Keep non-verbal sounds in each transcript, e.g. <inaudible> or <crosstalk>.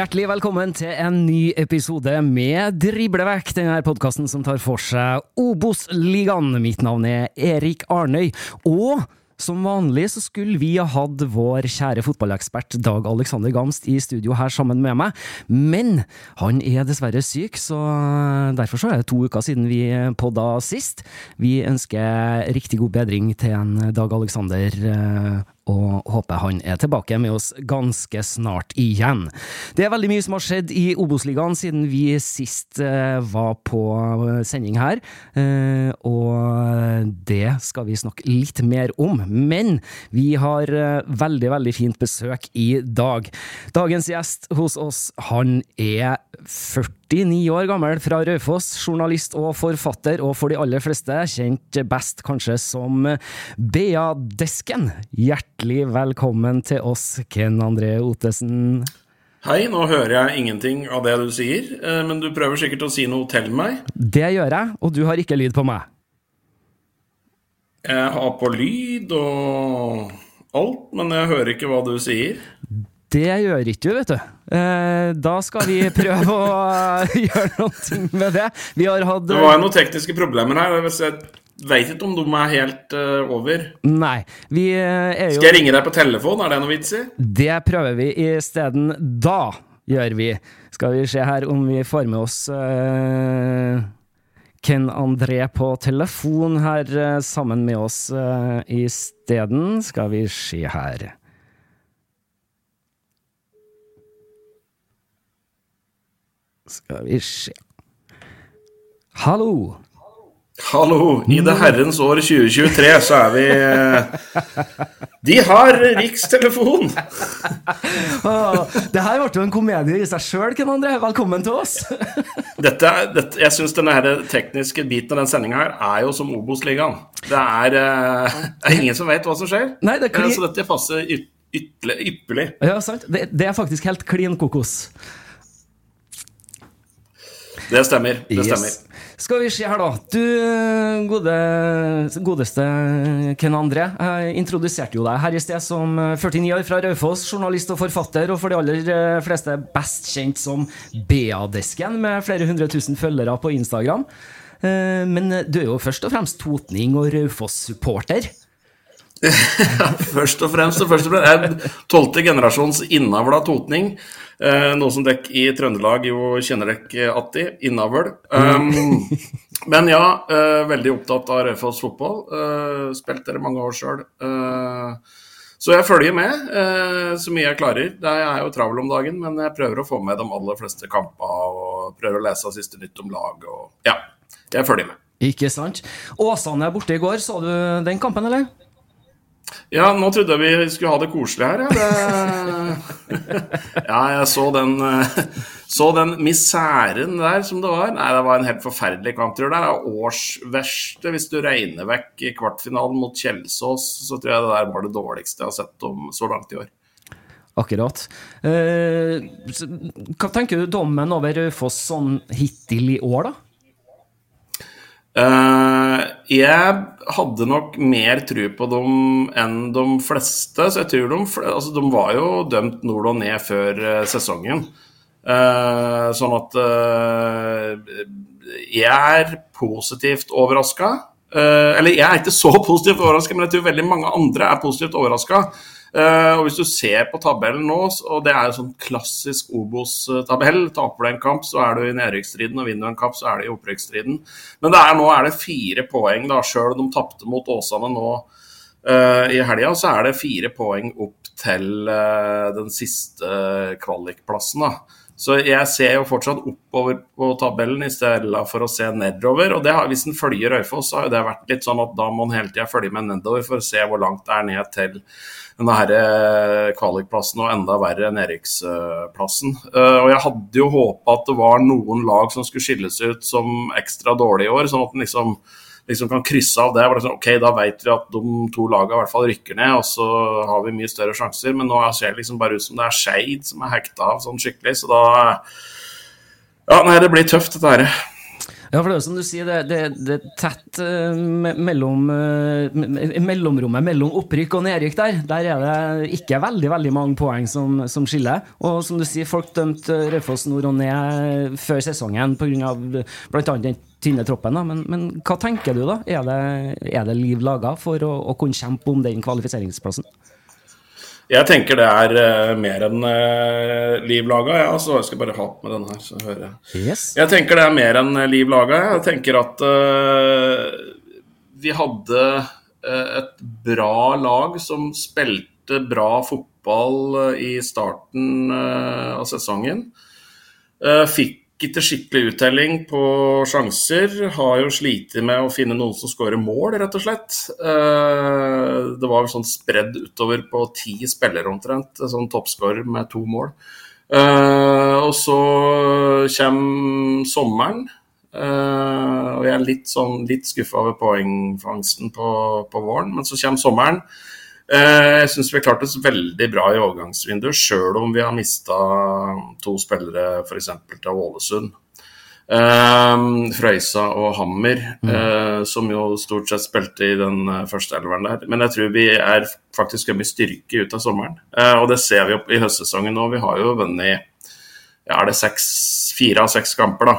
Hjertelig velkommen til en ny episode med Driblevekk, denne podkasten som tar for seg Obos-ligaen. Mitt navn er Erik Arnøy, og som vanlig så skulle vi ha hatt vår kjære fotballekspert Dag Alexander Gamst i studio her sammen med meg, men han er dessverre syk, så derfor så er det to uker siden vi podda sist. Vi ønsker riktig god bedring til en Dag Alexander eh, og håper han er tilbake med oss ganske snart igjen. Det er veldig mye som har skjedd i Obos-ligaen siden vi sist eh, var på sending her, eh, og det skal vi snakke litt mer om. Men vi har eh, veldig, veldig fint besøk i dag. Dagens gjest hos oss, han er 49 år gammel, fra Raufoss, journalist og forfatter, og for de aller fleste kjent best kanskje som Bea Desken. Hjertelig velkommen til oss, Ken André Otesen. Hei, nå hører jeg ingenting av det du sier, eh, men du prøver sikkert å si noe til meg. Det gjør jeg, og du har ikke lyd på meg. Jeg har på lyd og alt, men jeg hører ikke hva du sier. Det gjør ikke du, vet du. Eh, Da skal vi prøve å <laughs> gjøre noe med det. Vi har hatt Det var noen tekniske problemer her. Jeg veit ikke om de er helt eh, over. Nei, vi eh, er jo Skal jeg ringe deg på telefon? Er det noe vits i? Det prøver vi isteden. Da gjør vi. Skal vi se her om vi får med oss uh, Ken André på telefon her uh, sammen med oss uh, isteden. Skal vi se her. Skal vi se Hallo! Hallo, i det herrens år 2023 så er vi eh, De har rikstelefon! <laughs> Det her ble jo en komedie i seg sjøl, Ken André. Velkommen til oss. <laughs> Dette, dette, jeg syns denne her tekniske biten av den sendinga her er jo som Obos-ligaen. Det eh, det er ingen som vet hva som skjer. Nei, det Eh, kli- Så dette passer yt, ypperlig. Ja, sant? Det, det er faktisk helt klin kokos. Det stemmer. Det Yes. stemmer. Skal vi se her, da. Du gode, godeste Ken André. Jeg introduserte jo deg her i sted som 49 år fra Raufoss, journalist og forfatter, og for de aller eh, fleste best kjent som BA-desken, med flere hundre tusen følgere på Instagram. Eh, Men du er jo først og fremst totning og Raufoss-supporter. <laughs> Først og fremst, og først og fremst jeg er tolvte generasjons innavla totning. Eh, noe som dere i Trøndelag jo kjenner dere atti. Innavl. Um, men ja, eh, veldig opptatt av Raufoss fotball. Uh, spilt der i mange år sjøl. så jeg følger med eh, så mye jeg klarer. Er jeg er jo travel om dagen, men jeg prøver å få med de aller fleste kampene og prøver å lese siste nytt om lag. Og, ja, jeg følger med. Ikke sant? Åsane er borte i går. Så du den kampen, eller? Ja, nå trodde jeg vi skulle ha det koselig her. Ja, det... ja jeg så den, så den misæren der som det var. Nei, det var en helt forferdelig kamp. Tror jeg. det er årsverste. Hvis du regner vekk i kvartfinalen mot Kjelsås, så tror jeg det der var det dårligste jeg har sett om så langt i år. Akkurat. Eh, hva tenker du dommen over Raufoss sånn hittil i år, da? Uh, jeg hadde nok mer tro på dem enn de fleste. Så jeg tror de, altså de var jo dømt nord og ned før uh, sesongen. Uh, sånn at jeg er positivt overraska. eller jeg er ikke så <laughs> positivt overraska, men jeg tror veldig mange andre er positivt overraska. Uh, og Hvis du ser på tabellen nå, og det er jo sånn klassisk Obos-tabell Taper du en kamp, så er du i nedrykksstriden, og vinner du en kamp, så er du i opprykksstriden. Men er, nå er det fire poeng, da, sjøl de tapte mot Åsane nå uh, i helga, så er det fire poeng opp til uh, den siste kvalikplassen. da. Så jeg ser jo fortsatt oppover på tabellen i stedet for å se nedover. Og har, hvis en følger Røyfoss, så har det vært litt sånn at da må en hele tida følge med nedover for å se hvor langt det er ned til denne eh, kvalikplassen og enda verre nedrykksplassen. Eh, og jeg hadde jo håpa at det var noen lag som skulle skilles ut som ekstra dårlige i år, sånn at en liksom, liksom, kan krysse av det. Liksom, ok, Da vet vi at de to lagene i hvert fall rykker ned, og så har vi mye større sjanser. Men nå ser det liksom bare ut som det er Skeid som er hekta av sånn skikkelig, så da Ja, nei, det blir tøft, dette her. Ja, for det er som du sier, det, det, det er tett uh, mellom uh, mellomrommet mellom opprykk og nedrykk der. Der er det ikke veldig veldig mange poeng som, som skiller. Og som du sier, folk dømte Raufoss nord og ned før sesongen pga. bl.a. den tynne troppen. Da. Men, men, hva tenker du, da? Er det, er det liv laga for å, å kunne kjempe om den kvalifiseringsplassen? Jeg tenker det er uh, mer enn uh, liv laga, ja, så jeg skal bare ha med den her, så hører jeg. Yes. Jeg tenker det er mer enn uh, liv laga. Jeg tenker at uh, vi hadde et bra lag som spilte bra fotball i starten av sesongen. Fikk ikke skikkelig uttelling på sjanser. Har jo slitt med å finne noen som skårer mål, rett og slett. Eh, det var sånn spredd utover på ti spillere omtrent, sånn toppskårer med to mål. Eh, og så kommer sommeren. Uh, og jeg er litt, sånn, litt skuffa over poengfangsten på, på, våren, men så kommer sommeren. Uh, jeg syns vi har klart oss veldig bra i overgangsvinduet, sjøl om vi har mista to spillere f.eks. til Ålesund. Uh, Frøysa og Hammer, mm. uh, som jo stort sett spilte i den første elveren der. Men jeg tror vi er faktisk mye styrke ut av sommeren. Og det ser vi opp i høstsesongen nå. Vi har jo vunnet ja, er det seks, fire av seks kamper, da.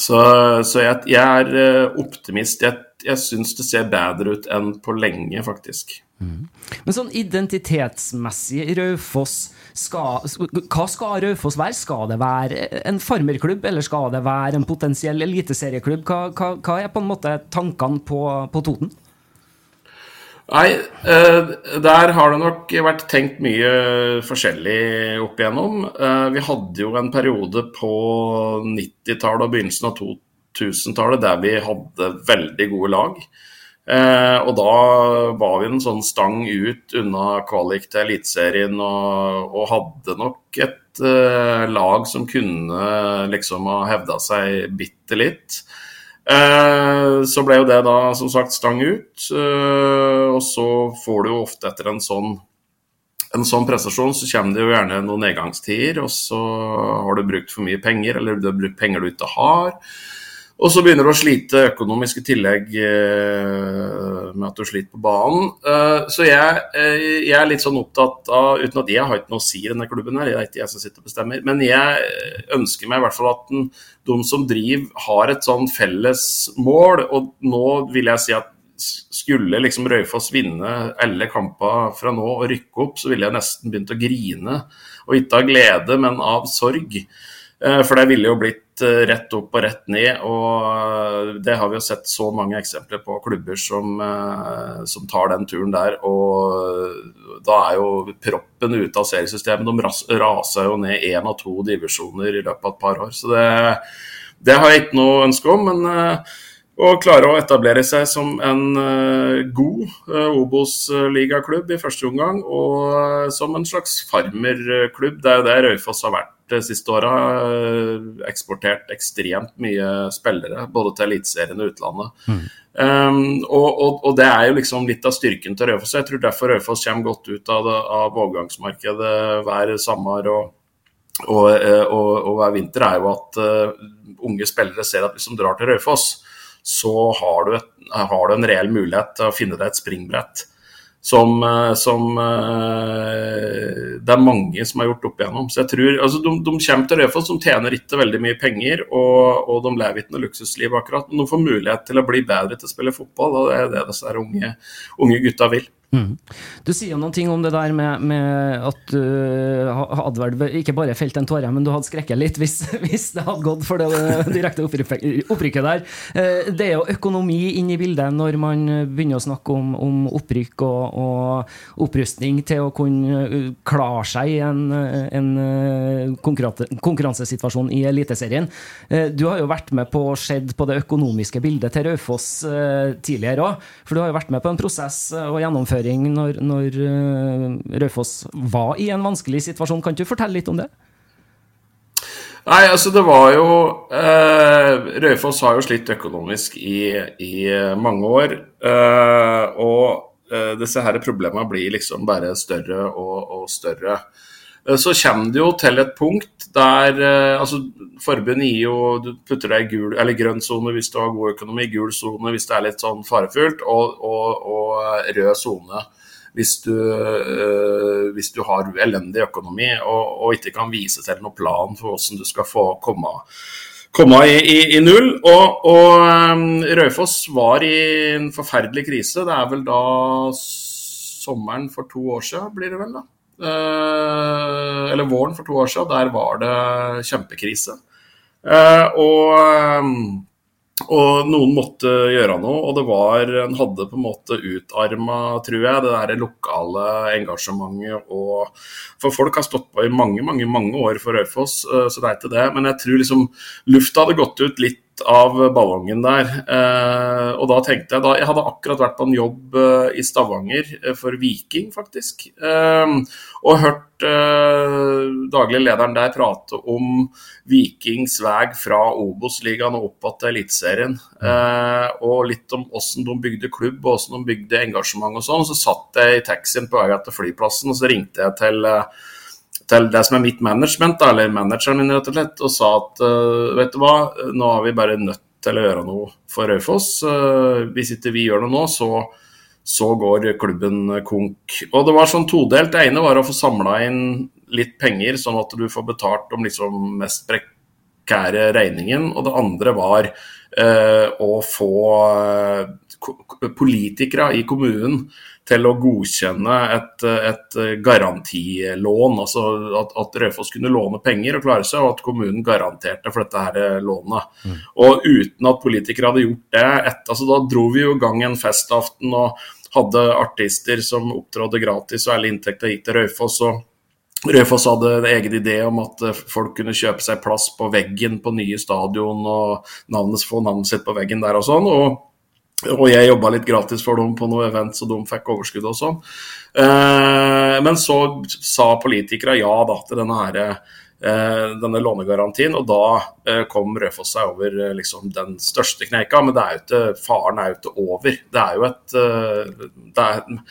Så, så jeg, jeg, er optimist. Jeg, jeg syns det ser bedre ut enn på lenge, faktisk. Mm. Men sånn identitetsmessig, Raufoss Hva skal Raufoss være? Skal det være en farmerklubb, eller skal det være en potensiell eliteserieklubb? Hva, hva, hva, er på en måte tankene på, på Toten? Nei, eh, der har det nok vært tenkt mye forskjellig opp igjennom. Eh, vi hadde jo en periode på 90-tallet og begynnelsen av 2000-tallet der vi hadde veldig gode lag. Eh, og da var vi en sånn stang ut unna kvalik til Eliteserien og, og, hadde nok et eh, lag som kunne liksom ha hevda seg bitte litt. Eh, så ble jo det da som sagt stang ut, eh, og så får du jo ofte etter en sånn en sånn prestasjon så kommer det jo gjerne noen nedgangstider, og så har du brukt for mye penger, eller du har brukt penger du ikke har. Og så begynner du å slite økonomisk i tillegg eh, med at du sliter på banen. Eh, så jeg, eh, jeg, er litt sånn opptatt av, uten at jeg har ikke noe å si i denne klubben her, det er ikke jeg som sitter og bestemmer, men jeg ønsker meg i hvert fall at den, de som driver, har et sånn felles mål. Og nå vil jeg si at skulle liksom Raufoss vinne alle kamper fra nå og rykke opp, så ville jeg nesten begynt å grine. Og ikke av glede, men av sorg. For det ville jo blitt rett opp og rett ned. og eh, Det har vi jo sett så mange eksempler på klubber som, eh, som tar den turen der. og Da er jo proppen ute av seriesystemet. De raser jo ned én av to divisjoner i løpet av et par år. så det, det har jeg ikke noe ønske om. men og klare å etablere seg som en uh, god uh, Obos-ligaklubb i første omgang, og uh, som en slags farmerklubb. Det er jo det Raufoss har vært de siste åra. eksportert ekstremt mye spillere, både til Eliteserien og utlandet. Mm. Um, og, og, og, det er jo liksom litt av styrken til Raufoss. Jeg tror derfor Raufoss kommer godt ut av, det, av overgangsmarkedet hver sommer og, og, og, hver vinter, er jo at unge spillere ser at hvis de drar til Raufoss, så har du, et, har du, en reell mulighet til å finne deg et springbrett. Som, eh, som, eh, det er mange som har gjort opp igjennom. Så jeg tror, altså De, de kommer til Raufoss, som tjener ikke veldig mye penger, og, og de lever ikke noe luksusliv akkurat. Men de får mulighet til å bli bedre til å spille fotball, og det er det disse unge, unge gutta vil. Mm. Du sier noen ting om det der med, med at du hadde vel ikke bare felt en tåre, men du hadde skrekket litt hvis, <laughs> hvis, det hadde gått for det direkte opprykket der. Eh, det er jo økonomi inn i bildet når man begynner å snakke om, om opprykk og, og opprustning til å kunne eh, klare seg i en, en eh, konkurransesituasjon i Eliteserien. Du har jo vært med på å sett på det økonomiske bildet til Raufoss tidligere òg, for du har jo vært med på en prosess og gjennomføre gjennomføring når, når uh, Raufoss var i en vanskelig situasjon. Kan du fortelle litt om det? Nei, altså det var jo eh, Raufoss har jo slitt økonomisk i, i mange år. Eh, og eh, disse her problemene blir liksom bare større og, og større. Eh, så kommer det jo til et punkt der eh, altså Forbundet gir jo Du putter deg i gul, eller grønn sone hvis du har god økonomi, gul sone hvis det er litt sånn farefullt, og, og, og rød sone hvis, øh, hvis, du har elendig økonomi og, og, ikke kan vise til noen plan for hvordan du skal få komme, komme i, i, i, null. Og, og Raufoss var i en forferdelig krise. Det er vel da sommeren for to år siden, blir det vel da? Eh, eller våren for to år siden, der var det kjempekrise. Eh, og, eh, og noen måtte gjøre noe, og det var En hadde på en måte utarma, tror jeg, det der lokale engasjementet og For folk har stått på i mange, mange, mange år for Raufoss, så det er ikke det. Men jeg tror liksom lufta hadde gått ut litt av ballongen der. Og da tenkte jeg da Jeg hadde akkurat vært på en jobb i Stavanger for Viking, faktisk. Eh, og hørt eh, daglig lederen der prate om Vikings vei fra Obos-ligaen og opp til Eliteserien. Eh, og litt om hvordan de bygde klubb og hvordan de bygde engasjement og sånn. Så satt jeg i taxien på vei til flyplassen, og så ringte jeg til til det som er mitt management, eller manageren min, rett og slett, og sa at uh, vet du hva, nå er vi bare nødt til å gjøre noe for Raufoss. Uh, hvis ikke vi gjør noe nå, så, så, går klubben konk. Og det var sånn todelt. Det ene var å få samla inn litt penger, sånn at du får betalt om liksom mest prekære regningen. Og det andre var eh, å få politikere i kommunen til å godkjenne et, et garantilån. Altså at, at Raufoss kunne låne penger og klare seg, og at kommunen garanterte for dette her lånet. Mm. Og uten at politikere hadde gjort det et, altså Da dro vi jo i gang en festaften og hadde artister som opptrådte gratis, og alle inntekter gikk til Raufoss. og Raufoss hadde en egen idé om at folk kunne kjøpe seg plass på veggen på nye stadion og navnet, få navnet sitt på veggen der og sånn. og og jeg jobba litt gratis for dem på noe event, så de fikk overskudd og sånn. Eh, men så sa politikere ja da til denne, her, eh, denne lånegarantien, og da eh, kom Rødfoss seg over eh, liksom, den største kneika. Men det er jo ikke, faren er jo ikke over. Det er jo et eh, det er,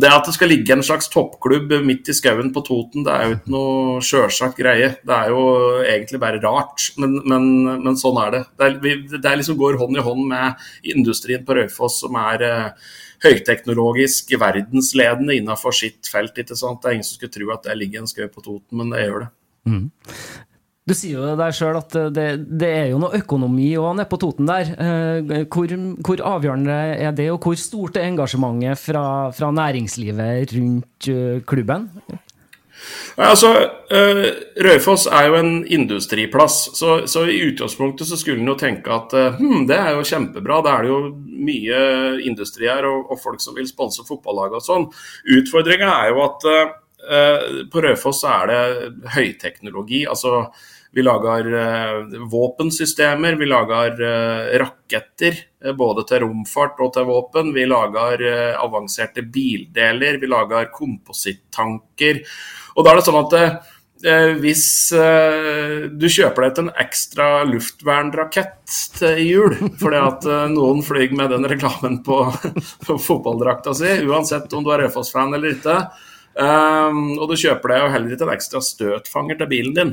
det at det skal ligge en slags toppklubb midt i skauen på Toten, det er jo ikke noe sjølsagt greie. Det er jo egentlig bare rart, men, men, men sånn er det. Det, er, det er liksom går hånd i hånd med industrien på Raufoss, som er eh, høyteknologisk verdensledende innenfor sitt felt. ikke sant? Det er ingen som skulle tro at det ligger en skau på Toten, men det gjør det. Mm. Du sier jo der sjøl at det, det, er jo noe økonomi òg nede på Toten der. Eh, hvor, hvor, avgjørende er det, og hvor stort er engasjementet fra, fra næringslivet rundt eh, klubben? Altså, uh, Raufoss er jo en industriplass, så, så, i utgangspunktet så skulle en jo tenke at hm, det er jo kjempebra, da er det jo mye industri her og, og folk som vil sponse fotballaget og sånn. Utfordringa er jo at på Raufoss er det høyteknologi. altså Vi lager våpensystemer, vi lager raketter både til romfart og til våpen. Vi lager avanserte bildeler, vi lager komposittanker. Og da er det sånn at Eh, hvis eh, du kjøper deg en ekstra luftvernrakett til jul fordi at eh, noen flyr med den reklamen på, <laughs> på fotballdrakta si, uansett om du er Raufoss-fan eller ikke, og du kjøper deg jo heller ikke en ekstra støtfanger til bilen din.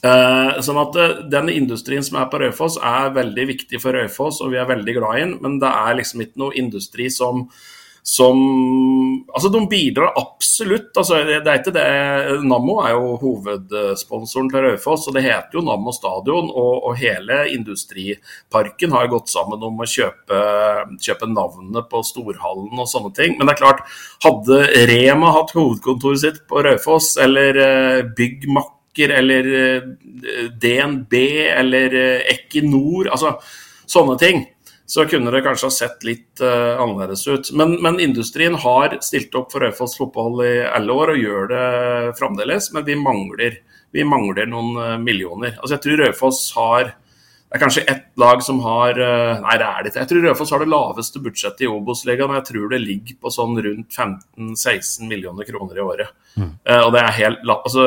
sånn at Den industrien som er på Raufoss er veldig viktig for Raufoss, og vi er veldig glad i den, men det er liksom ikke noe industri som som Altså, de bidrar absolutt. Altså, det er ikke det Nammo er jo hovedsponsoren til Raufoss, og det heter jo Nammo stadion. Og, og, hele industriparken har gått sammen om å kjøpe, kjøpe navnet på Storhallen og sånne ting. Men det er klart, hadde Rema hatt hovedkontoret sitt på Raufoss, eller uh, Byggmakker, eller uh, DNB, eller uh, Equinor, altså sånne ting så kunne det kanskje ha sett litt uh, annerledes ut. Men, men, industrien har stilt opp for Raufoss fotball i alle år og gjør det fremdeles, men vi mangler, vi mangler noen uh, millioner. Altså Jeg tror Raufoss har det er kanskje ett lag som har uh, Nei, det er det ikke. Jeg tror Raufoss har det laveste budsjettet i Obos-ligaen. Jeg tror det ligger på sånn rundt 15-16 millioner kroner i året. Mm. og det er helt Altså,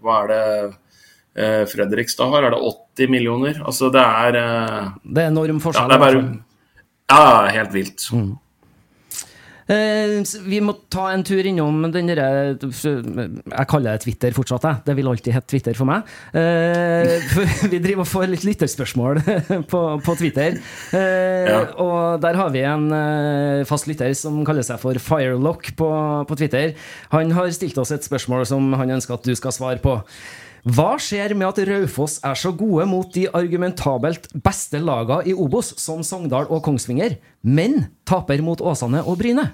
hva er det eh, Fredrikstad har, er det 80 millioner. Altså det er eh, Det er enorm forskjell. Ja, det er bare, ja helt vilt. Mm. Eh, vi må ta en tur innom den derre Jeg kaller det Twitter fortsatt, jeg. Det vil alltid hete Twitter for meg. Eh, for <laughs> vi driver og får litt lytterspørsmål <laughs> på, på Twitter. Eh, ja. Og der har vi en eh, fast lytter som kaller seg for Firelock på, på Twitter. Han har stilt oss et spørsmål som han ønsker at du skal svare på. Hva skjer med at Raufoss er så gode mot de argumentabelt beste laga i Obos, som Sogndal og Kongsvinger, men taper mot Åsane og Bryne?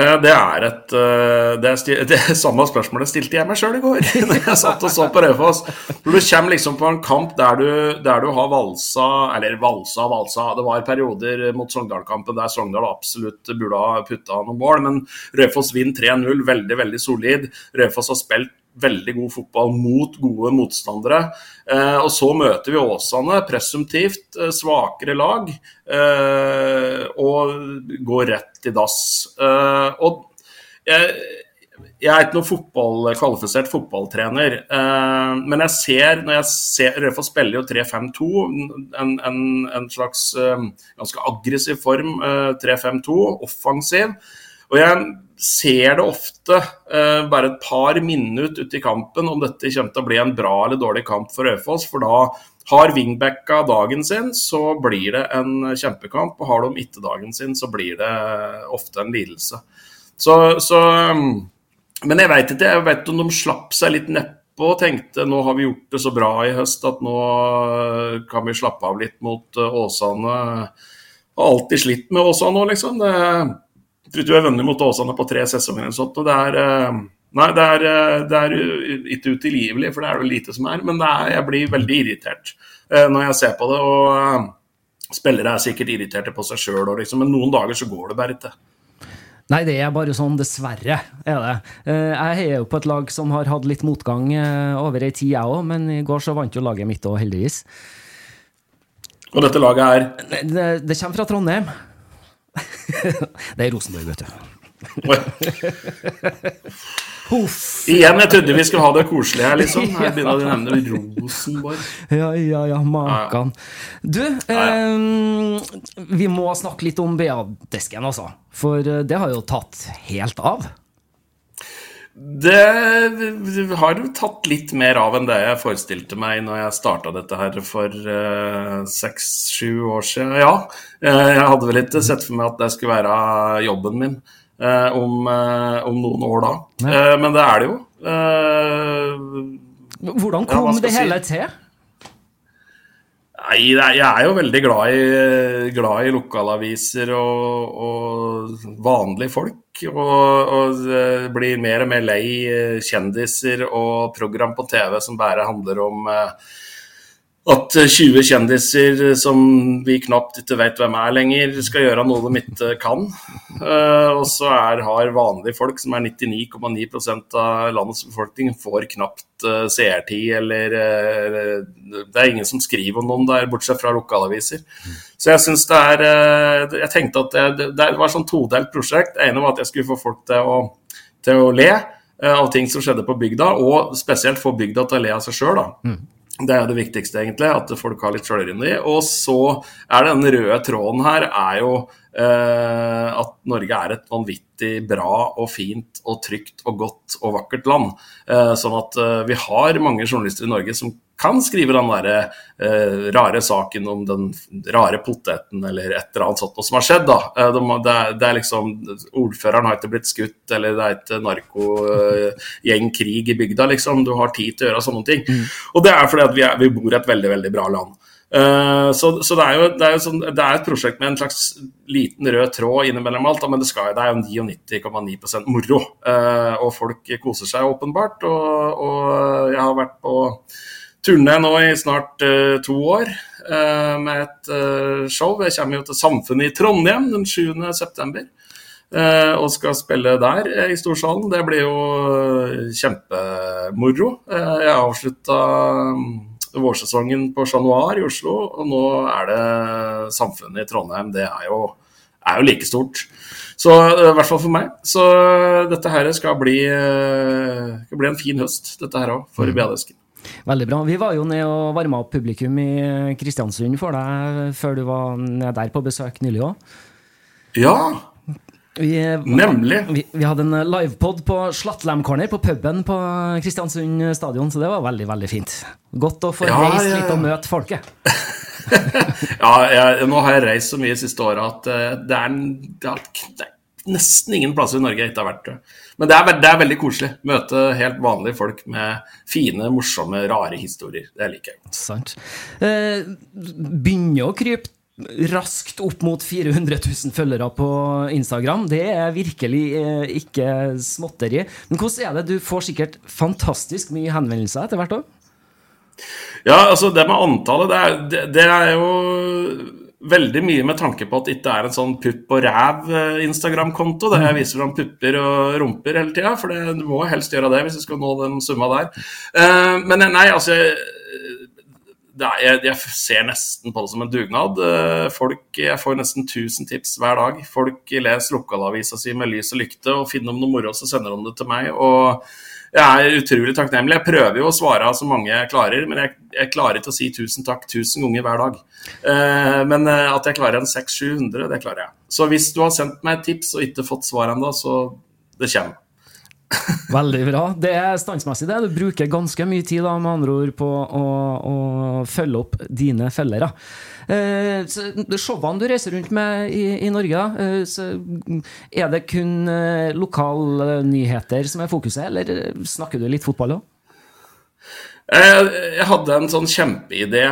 Det er et eh, det, er, <laughs> det er samme spørsmålet stilte jeg meg sjøl i går. <laughs> da jeg satt og så på Raufoss. Når du kommer liksom på en kamp der du, der du, har valsa Eller valsa, valsa Det var perioder mot Sogndal-kampen der Sogndal absolutt burde ha putta noen mål. Men Raufoss vinner 3-0, veldig, veldig solid. Raufoss har spilt veldig god fotball mot gode motstandere. Eh, og så møter vi Åsane, presumptivt eh, svakere lag, eh, og går rett i dass. Eh, og jeg, jeg er ikke noen fotball, kvalifisert fotballtrener, eh, men jeg ser når jeg ser Rødfoss spiller jo 3-5-2, en, en, en, slags eh, ganske aggressiv form, 3-5-2, offensiv. Og jeg ser det ofte, eh, bare et par minutter ute i kampen, om dette kommer til å bli en bra eller dårlig kamp for Raufoss. For da har wingbacka dagen sin, så blir det en kjempekamp. Og har de ikke dagen sin, så blir det ofte en lidelse. Så, så mm, Men jeg veit ikke. Jeg vet om de slapp seg litt nedpå og tenkte nå har vi gjort det så bra i høst at nå kan vi slappe av litt mot eh, Åsane. Har alltid slitt med Åsane nå, liksom. Det jeg tror ikke vi har vunnet mot Åsane på tre sesonger eller sånt. og det er, eh, Nei, det er, eh, det er ikke utilgivelig, for det er det lite som er. Men er, jeg blir veldig irritert eh, når jeg ser på det. og Spillere er sikkert irriterte på seg sjøl, liksom, men noen dager så går det bare ikke. Nei, det er bare sånn, dessverre. er det. Jeg heier jo på et lag som har hatt litt motgang over ei tid, jeg òg, men i går så vant jo laget mitt òg, heldigvis. Og dette laget er? Det, det kommer fra Trondheim. Det er Rosenborg, vet du. Igjen, jeg trodde vi skulle ha det koselig her, liksom. <laughs> Her begynner du å nevne Rosenborg. Ja, ja, ja, makan. Du, eh, vi må snakke litt om BA-desken, altså. For eh, det har jo tatt helt av. Det har tatt litt mer av enn det jeg forestilte meg når jeg starta dette her for seks-sju uh, år siden. Ja, uh, jeg hadde vel ikke sett for meg at det skulle være jobben min uh, om, om, noen år da. men det er det jo. Hvordan kom ja, det hele si? til? Nei, jeg er jo veldig glad i, glad i lokalaviser og, og, vanlige folk. Og, og, blir mer og mer lei kjendiser og program på TV som bare handler om eh, at 20 kjendiser som vi knapt ikke vet hvem er lenger, skal gjøre noe de ikke kan. Uh, og så har vanlige folk, som er 99,9% av landets befolkning, får knapt seertid eller Det er ingen som skriver om noen der, bortsett fra lokalaviser. Så jeg syns det er Jeg tenkte at det, det var et sånn todelt prosjekt. Det ene var at jeg skulle få folk til å, til å le av ting som skjedde på bygda, og spesielt få bygda til å le av seg sjøl. Det er det viktigste, egentlig, at folk har litt sjølironi. Og så er det den røde tråden her er jo at Norge er et vanvittig bra og fint og trygt og godt og vakkert land. Eh, sånn at eh, vi har mange journalister i Norge som kan skrive den der eh, rare saken om den rare poteten eller et eller annet sånt noe som har skjedd. da. Eh, det, er, liksom, Ordføreren har ikke blitt skutt, eller det er ikke narkogjengkrig eh, i bygda. liksom. Du har tid til å gjøre sånne ting. Mm. Og det er fordi at vi, er, vi, bor i et veldig, veldig bra land. Uh, så, så det, er jo, det, er jo sånn, det, er et prosjekt med en slags liten rød tråd innimellom alt, men det, skal, det er jo 99,9 moro. Uh, og folk koser seg åpenbart. Og, og jeg har vært på turné nå i snart uh, to år uh, med et uh, show. Jeg kommer jo til Samfunnet i Trondheim den 7.9. og skal spille der i Storsalen. Det blir jo kjempemoro. jeg avslutta vårsesongen på Chat Noir i Oslo, og nå er det Samfunnet i Trondheim. Det er jo, er jo like stort. Så i hvert fall for meg. Så dette her skal bli, skal bli en fin høst, dette her òg, for mm. Biadesken. Veldig bra. Vi var jo ned og varma opp publikum i Kristiansund for deg før du var ned der på besøk nylig òg. Ja, vi, nemlig. Vi, vi, hadde en livepod på Slatlam Corner, på puben på Kristiansund stadion, så det var veldig, veldig fint. Godt å få ja, reist ja. litt og møte folket. <laughs> ja, jeg, nå har jeg reist så mye siste året at det, det, er, det, er, nesten ingen plasser i Norge jeg ikke har vært. Men det er, det er, veldig koselig. Møte helt vanlige folk med fine, morsomme, rare historier. Det liker jeg. Sant. Eh, begynner å krype raskt opp mot 400 000 følgere på Instagram. Det er virkelig eh, ikke småtteri. Men hvordan er det? Du får sikkert fantastisk mye henvendelser etter hvert òg? Ja, altså det med antallet, det er, det, det er jo veldig mye med tanke på at det ikke er en sånn pupp og ræv-Instagram-konto der jeg viser fram pupper og rumper hele tida, for det, du må helst gjøre det hvis du skal nå den summa der. Uh, men nei, altså er, jeg, jeg, ser nesten på det som en dugnad. Uh, folk, jeg får nesten 1000 tips hver dag. Folk leser lokalavisa si med lys og lykte og finner om noe moro, så sender de det til meg. og jeg er utrolig takknemlig. Jeg prøver jo å svare så mange jeg klarer, men jeg, jeg klarer ikke å si tusen takk tusen ganger hver dag. Eh, men uh, at jeg klarer en 600-700, det klarer jeg. Så hvis du har sendt meg et tips og ikke fått svar ennå, så det kommer. <laughs> Veldig bra. Det er standsmessig, det. Du bruker ganske mye tid da, med andre ord på å, å følge opp dine følgere. Eh, showene du reiser rundt med i, i Norge, eh, er det kun eh, lokalnyheter som er fokuset, eller snakker du litt fotball òg? Jeg hadde en sånn kjempeidé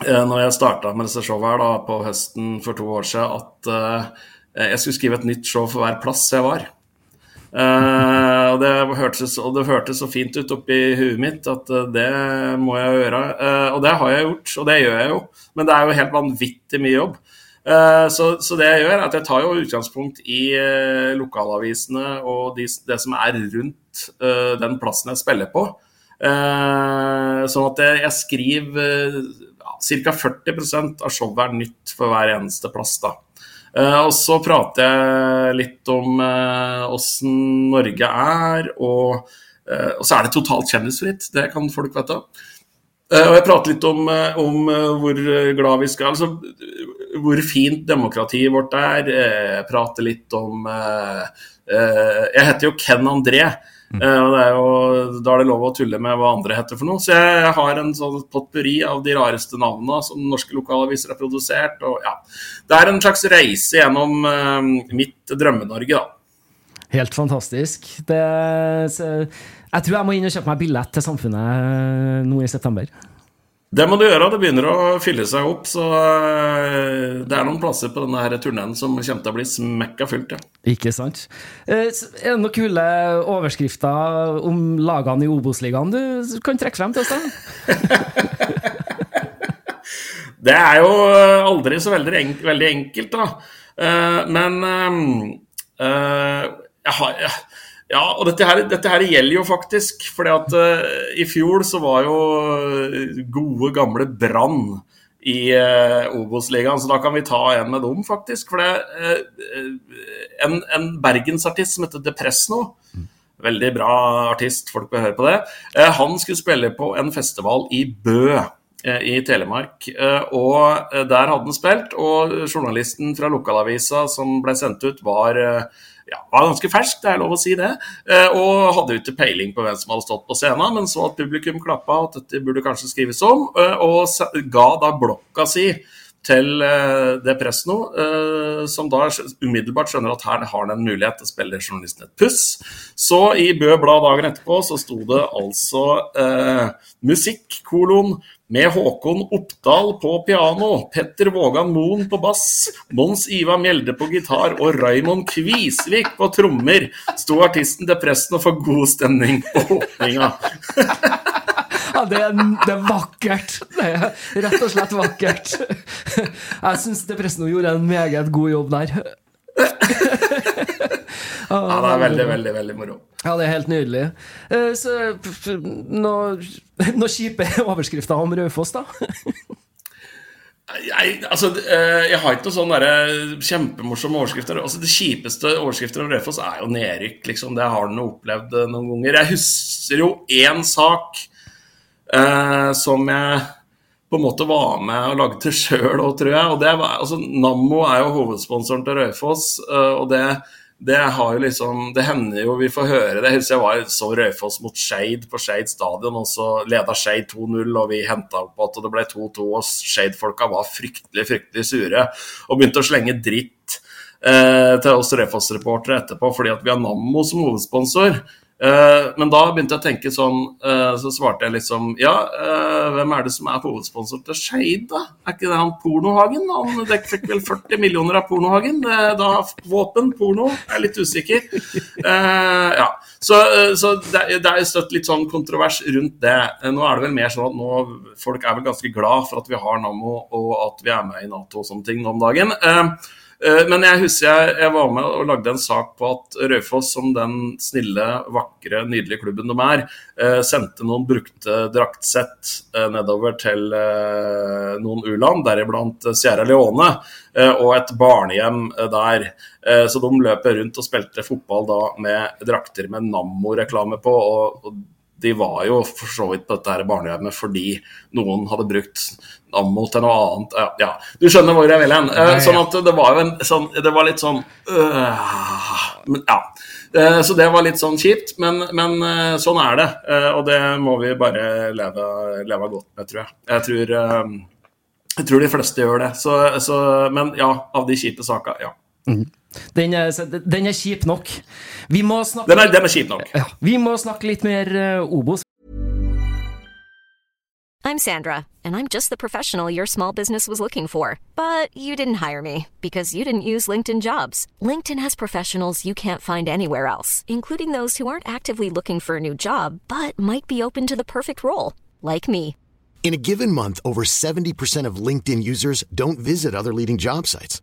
når jeg starta med disse showene her da, på høsten for to år siden, at jeg skulle skrive et nytt show for hver plass jeg var. Uh, og, det hørtes, og, det hørtes, så fint ut oppi huet mitt at uh, det må jeg gjøre. Uh, og det har jeg gjort, og det gjør jeg jo. Men det er jo helt vanvittig mye jobb. Så, så, det jeg gjør, er at jeg tar jo utgangspunkt i lokalavisene og de, det som er rundt den plassen jeg spiller på. sånn at jeg, jeg skriver uh, ca. 40% av showet er nytt for hver eneste plass. da. Uh, og så prater jeg litt om åssen uh, Norge er, og, uh, og, så er det totalt kjendisfritt. Det kan folk vite. og jeg prater litt om, om hvor glad vi skal Altså hvor fint demokratiet vårt er. Jeg prater litt om Jeg heter jo Ken André. Mm. Uh, er jo, da er det lov å tulle med hva andre heter for noe. Så jeg har en sånn potpurri av de rareste navnene som norske lokalaviser har produsert. Og, ja. Det er en slags reise gjennom uh, mitt Drømme-Norge, da. Helt fantastisk. Det, jeg tror jeg må inn og kjøpe meg billett til Samfunnet eh, nå i september. Det må du gjøre. Det begynner å fylle seg opp. Så eh, det er noen plasser på denne turneen som kommer til å bli smekka fullt. Ja. Ikke sant. Eh, er det noen kule overskrifter om lagene i Obos-ligaen du kan trekke frem til oss? da? <laughs> Det er jo aldri så veldig, enk veldig enkelt, da. Men uh, jeg har ja, og dette her, dette her, gjelder jo faktisk. fordi at uh, i fjor så var jo gode, gamle Brann i uh, Obos-ligaen, så da kan vi ta en med dem, faktisk. For det uh, en, en bergensartist som heter Depresno, veldig bra artist, folk bør høre på det, uh, han skulle spille på en festival i Bø i Telemark. Og der hadde han spilt, og journalisten fra lokalavisa som ble sendt ut, var ja, var ganske fersk, det er lov å si det. Eh, og hadde ikke peiling på hvem som hadde stått på scenen, men så at publikum klappa at dette burde kanskje skrives om, eh, og ga da blokka si til uh, det Presno, som da umiddelbart skjønner at her har han en mulighet til å spille journalisten et puss. Så i Bø Blad dagen etterpå så sto det altså eh, musikk, kolon, med Håkon Oppdal på piano, Petter Vågan Moen på bass, Mons Iva Mjelde på gitar og Raymond Kvisvik på trommer, sto artisten til presten og for god stemning på åpninga. Ja, det det er, vakkert. Det er rett og slett vakkert. Jeg syns Depressen gjorde en meget god jobb der. Ja, det er veldig, veldig veldig moro. Ja, det er helt nydelig. Eh, så noen noe kjipe overskrifter om Raufoss, da? Jeg, altså, eh, jeg har ikke noen sånne kjempemorsomme overskrifter. Altså, det kjipeste overskrifter om Raufoss er jo nedrykk. Liksom. Det har han opplevd eh, noen ganger. Jeg husker jo én sak eh, som jeg på en måte var med og lagde sjøl òg, tror jeg. Og det var, altså, Nammo er jo hovedsponsoren til Raufoss. og det det har jo liksom Det hender jo vi får høre det. Jeg husker jeg var så Raufoss mot Skeid på Skeid stadion, og så leda Skeid 2-0, og vi henta opp og det ble 2-2, og Skeid-folka var fryktelig, fryktelig sure og begynte å slenge dritt eh, til oss Raufoss-reportere etterpå fordi at vi har Nammo som hovedsponsor. Uh, men da begynte jeg å tenke sånn, uh, så svarte jeg liksom Ja, uh, hvem er det som er hovedsponsor til Skeid, da? Er ikke det han Pornohagen? Han fikk vel 40 millioner av Pornohagen? Da våpen, porno, jeg er litt usikker. ja, Så, så det, det, er støtt litt sånn kontrovers rundt det. Nå er det vel mer sånn at nå folk er vel ganske glad for at vi har Nammo og at vi er med i Nato og sånne ting nå om dagen. Eh, men jeg husker jeg, jeg, var med og lagde en sak på at Raufoss, som den snille, vakre, nydelige klubben de er, eh, sendte noen brukte draktsett eh, nedover til noen u-land, deriblant Sierra Leone, og et barnehjem der. Så de løper rundt og spilte fotball da med drakter med Nammo-reklame på. og de var jo for så vidt på dette her barnehjemmet fordi noen hadde brukt ammo til noe annet. Ja, ja. Du skjønner hvor jeg vil hen. Uh, sånn at det var jo en sånn Det var litt sånn uh, men, Ja. Uh, så det var litt sånn kjipt, men, men sånn er det. og det må vi bare leve, leve godt med, tror jeg. Jeg tror, jeg tror de fleste gjør det. Så, så, men ja, av de kjipe sakene, ja. Mm. Den er, den er, kjip nok. Vi må snakke Den er, den er kjip nok. Ja, vi må snakke litt mer uh, Obos. I'm Sandra, and I'm just the professional your small business was looking for. But you didn't hire me because you didn't use LinkedIn jobs. LinkedIn has professionals you can't find anywhere else, including those who aren't actively looking for a new job, but might be open to the perfect role, like me. In a given month, over 70% of LinkedIn users don't visit other leading job sites.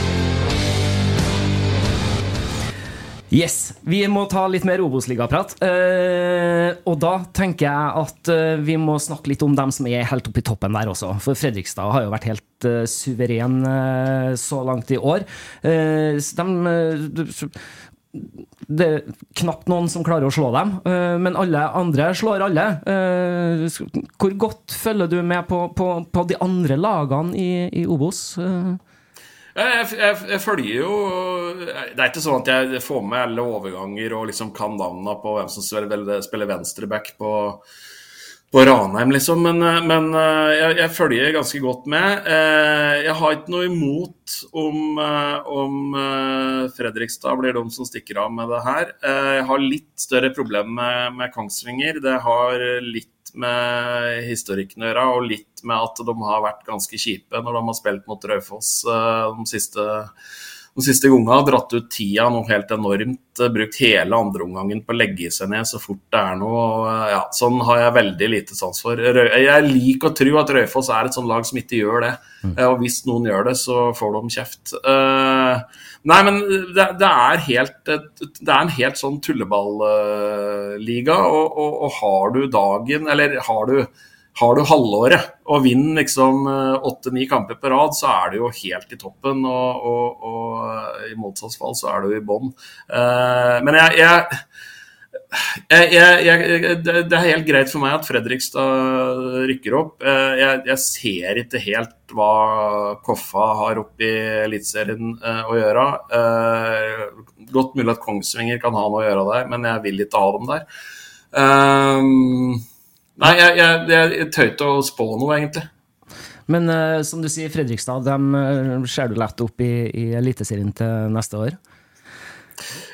Yes, vi må ta litt mer Obos-ligaprat. Uh, og da tenker jeg at uh, vi må snakke litt om dem som er helt oppe i toppen der også. For Fredrikstad har jo vært helt uh, suveren uh, så langt i år. De, det er knapt noen som klarer å slå dem, men alle andre slår alle. Hvor godt følger du med på, på, på de andre lagene i, i Obos? Eh, Jeg, jeg, jeg følger jo Det er ikke sånn at jeg får med alle overganger og liksom kan navnene på hvem som spiller, venstreback på, på Ranheim, liksom. Men, men jeg, jeg, følger ganske godt med. Jeg har ikke noe imot om, om Fredrikstad blir de som stikker av med det her. Jeg har litt større problem med, med Kongsvinger. Det har litt med historikken å gjøre, og litt med at de har vært ganske kjipe når de har spilt mot Raufoss de siste, de siste gangene. Dratt ut tida noe helt enormt. Brukt hele andreomgangen på å legge seg ned så fort det er noe. Ja, sånn har jeg veldig lite sans for. Jeg liker å tro at Røyfoss er et sånt lag som ikke gjør det. Og hvis noen gjør det, så får de kjeft. Nei, men det, det, er, helt, det er en helt sånn tulleballiga, og, og, og, har du dagen, eller har du, har du halvåret og vinner liksom åtte-ni kamper på rad, så er du jo helt i toppen, og, og, og i motsatsfall så er du i bånn. Men jeg, jeg jeg, det er helt greit for meg at Fredrikstad rykker opp. Jeg, ser ikke helt hva Koffa har oppe i Eliteserien å gjøre. Godt mulig at Kongsvinger kan ha noe å gjøre der, men jeg vil ikke ha dem der. Nei, jeg, jeg, jeg tøyte å spå noe, egentlig. Men uh, som du sier, Fredrikstad, dem uh, ser du lett opp i, i Eliteserien til neste år?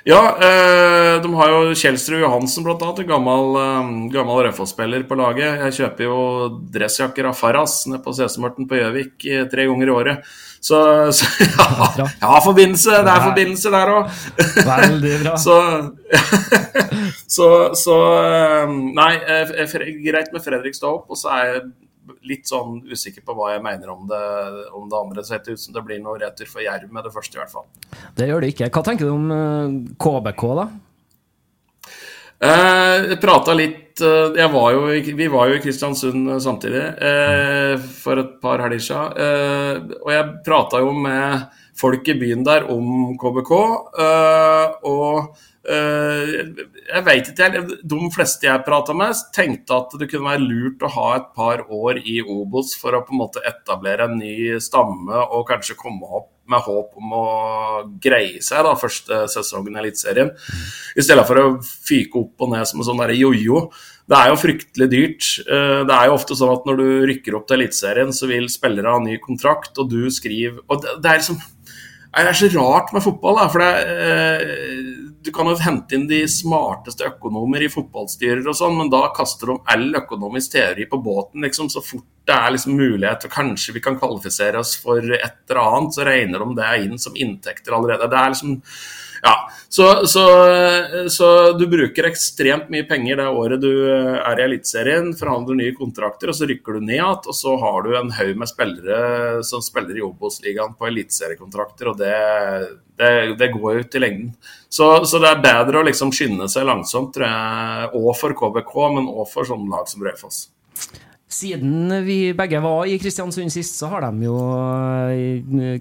Ja, eh, de har jo Kjelsrud Johansen, blant annet. En gammel, eh, gammel Raufoss-spiller på laget. Jeg kjøper jo dressjakker av Farras nede på Sesemørten på Gjøvik tre ganger i året. Så, så <laughs> ja, ja, forbindelse. Det er forbindelse der òg. Veldig bra. <laughs> <laughs> så, så, så Nei, greit med Fredrikstad opp, og så er jeg litt sånn usikker på hva jeg mener om det, om det andre. Så det ut som det blir noe retur for Jerv med det første, i hvert fall. Det gjør det ikke. Hva tenker du om KBK, da? Eh, jeg prata litt jeg var jo, Vi var jo i Kristiansund samtidig eh, for et par helger siden. Eh, og jeg prata jo med folk i byen der om KBK. og jeg vet ikke, De fleste jeg prata med, tenkte at det kunne være lurt å ha et par år i Obos for å på en måte etablere en ny stamme og kanskje komme opp med håp om å greie seg da, første sesongen i Eliteserien. I stedet for å fyke opp og ned som en sånn jojo. Det er jo fryktelig dyrt. Det er jo ofte sånn at når du rykker opp til Eliteserien, så vil spillere ha ny kontrakt, og du skriver Og det, det er liksom det er så rart med fotball, da, for det, du kan jo hente inn de smarteste økonomer i fotballstyrer og sånn, men da kaster de all økonomisk teori på båten. liksom, Så fort det er liksom mulighet og kanskje vi kan kvalifisere oss for et eller annet, så regner de det inn som inntekter allerede. Det er liksom ja, så, så, så, du bruker ekstremt mye penger det året du er i Eliteserien, forhandler nye kontrakter, og så rykker du ned igjen. Og så har du en haug med spillere som spiller i Obos-ligaen på eliteseriekontrakter, og det, det, det, går ut i lengden. Så, så, det er bedre å liksom skynde seg langsomt, tror jeg, og for KBK, men òg for sånne lag som Raufoss. Siden vi begge var i Kristiansund sist, så har de jo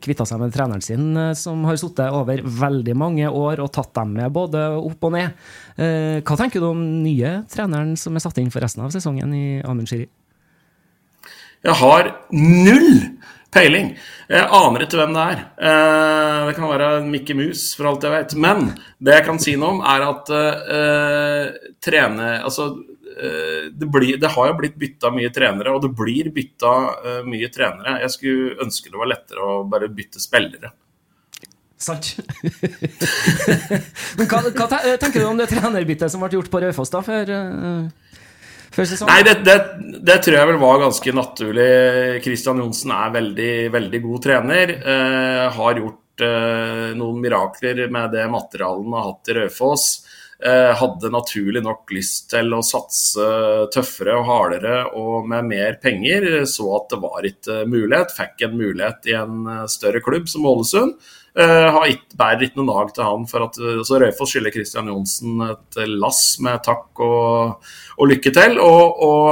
kvitta seg med treneren sin, som har sittet over veldig mange år og tatt dem med både opp og ned. Hva tenker du om nye treneren som er satt inn for resten av sesongen i Amund Shiri? Jeg har null peiling. Jeg aner ikke hvem det er. Det kan være Mikke Mus, for alt jeg vet. Men det jeg kan si noe om, er at uh, trene... Altså, det, blir, det, har jo blitt bytta mye trenere, og det blir bytta uh, mye trenere. Jeg skulle ønske det var lettere å bare bytte spillere. Sant. <laughs> Men hva, hva tenker du om det trenerbyttet som ble gjort på Raufoss da, før, eh, før sesongen? Nei, det, det, det tror jeg vel var ganske naturlig. Kristian Johnsen er veldig, veldig god trener. Eh, har gjort eh, noen mirakler med det materialet han har hatt i Raufoss. Eh, hadde naturlig nok lyst til å satse tøffere og hardere og med mer penger. Så at det var ikke mulighet. Fikk en mulighet i en eh, større klubb som Ålesund. Ikke, bærer ikke noe nag til han. for at, så Røyfoss skylder Christian Johnsen et lass med takk og, og lykke til. Og, og,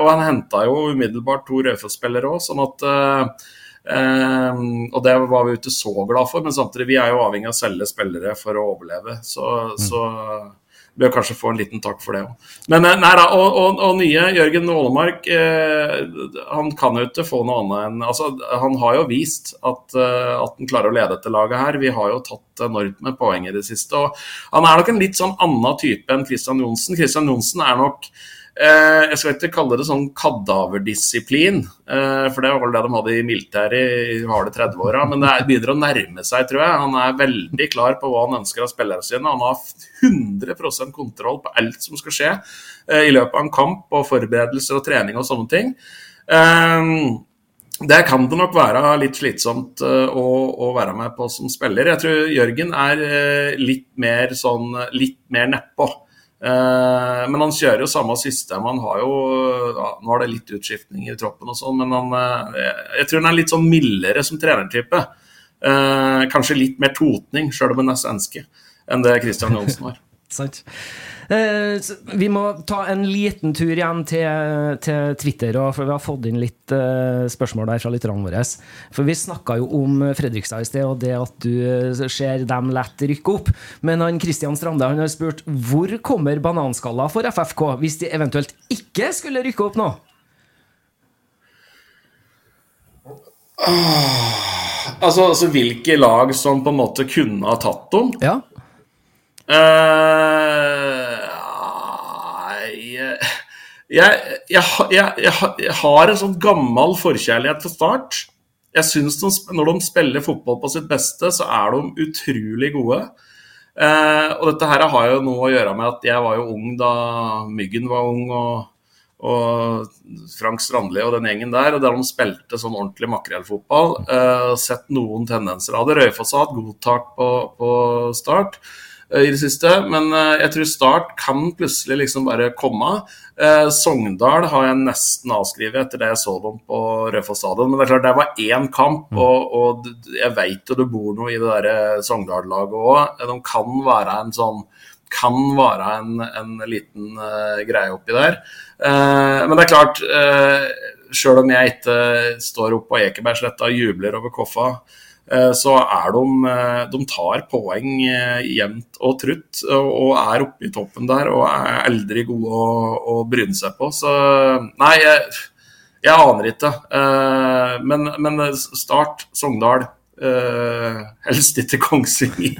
og han henta jo umiddelbart to Røyfoss-spillere òg, sånn at Og det var vi ikke så glad for, men samtidig vi er jo avhengig av å selge spillere for å overleve. Så, så bør kanskje få en liten takk for det òg. Men eh, nei da, og, og, og nye Jørgen Ålemark, eh, han kan jo ikke få noe annet enn altså, Han har jo vist at, eh, at han klarer å lede dette laget her. Vi har jo tatt enormt med poeng i det siste. og Han er nok en litt sånn annen type enn Christian Johnsen. Christian Johnsen er nok jeg skal ikke kalle det sånn kadaverdisiplin, eh, for det var vel det de hadde i militæret i harde 30-åra. Men det er, begynner å nærme seg, tror jeg. Han er veldig klar på hva han ønsker av spillerne sine. Han har 100 kontroll på alt som skal skje eh, i løpet av en kamp, og forberedelser og trening og sånne ting. Eh, det kan det nok være litt slitsomt å, å, være med på som spiller. Jeg tror Jørgen er litt mer sånn litt mer nedpå. Uh, men han kjører jo samme system. Han har jo ja, Nå har det litt utskiftning i troppen og sånn, men han, jeg tror han er litt sånn mildere som trenertype. kanskje litt mer totning, sjøl om han er svenske, enn det Christian Johnsen var. <laughs> Sant. Eh, vi må ta en liten tur igjen til, til Twitter, for vi har fått inn litt eh, spørsmål der fra lytterne våre. For vi snakka jo om Fredrikstad i sted, og det at du ser dem lett rykke opp. Men han Kristian Strande han har spurt hvor kommer bananskalla for FFK hvis de eventuelt ikke skulle rykke opp nå? Altså, altså hvilke lag som på en måte kunne ha tatt dem? Ja. Uh, jeg, jeg, jeg, jeg, har en sånn gammel forkjærlighet for Start. Jeg synes de, Når de spiller fotball på sitt beste, så er de utrolig gode. Uh, og dette her har jo noe å gjøre med at jeg var jo ung da Myggen var ung, og, og Frank Strandli og den gjengen der. og Der de spilte sånn ordentlig makrellfotball. Uh, sett noen tendenser av det. Røyfoss har hatt god tak på, på Start i det siste. Men jeg tror Start kan plutselig liksom bare komme. Eh, Sogndal har jeg nesten avskrevet etter det jeg så dem på Rødfoss stadion. Men det er klart det var én kamp, og, og jeg vet jo det bor noe i det der Sogndal-laget òg. De kan være en sånn kan være en, en liten uh, greie oppi der. Uh, men det er klart, uh, sjøl om jeg ikke står oppe på Ekebergsletta og jubler over Koffa, så er de De tar poeng jevnt og trutt og er oppe i toppen der og er aldri gode å, å bryne seg på. Så nei, jeg, jeg aner ikke. Men, men Start, Sogndal. Uh, helst ikke Kongsvinger.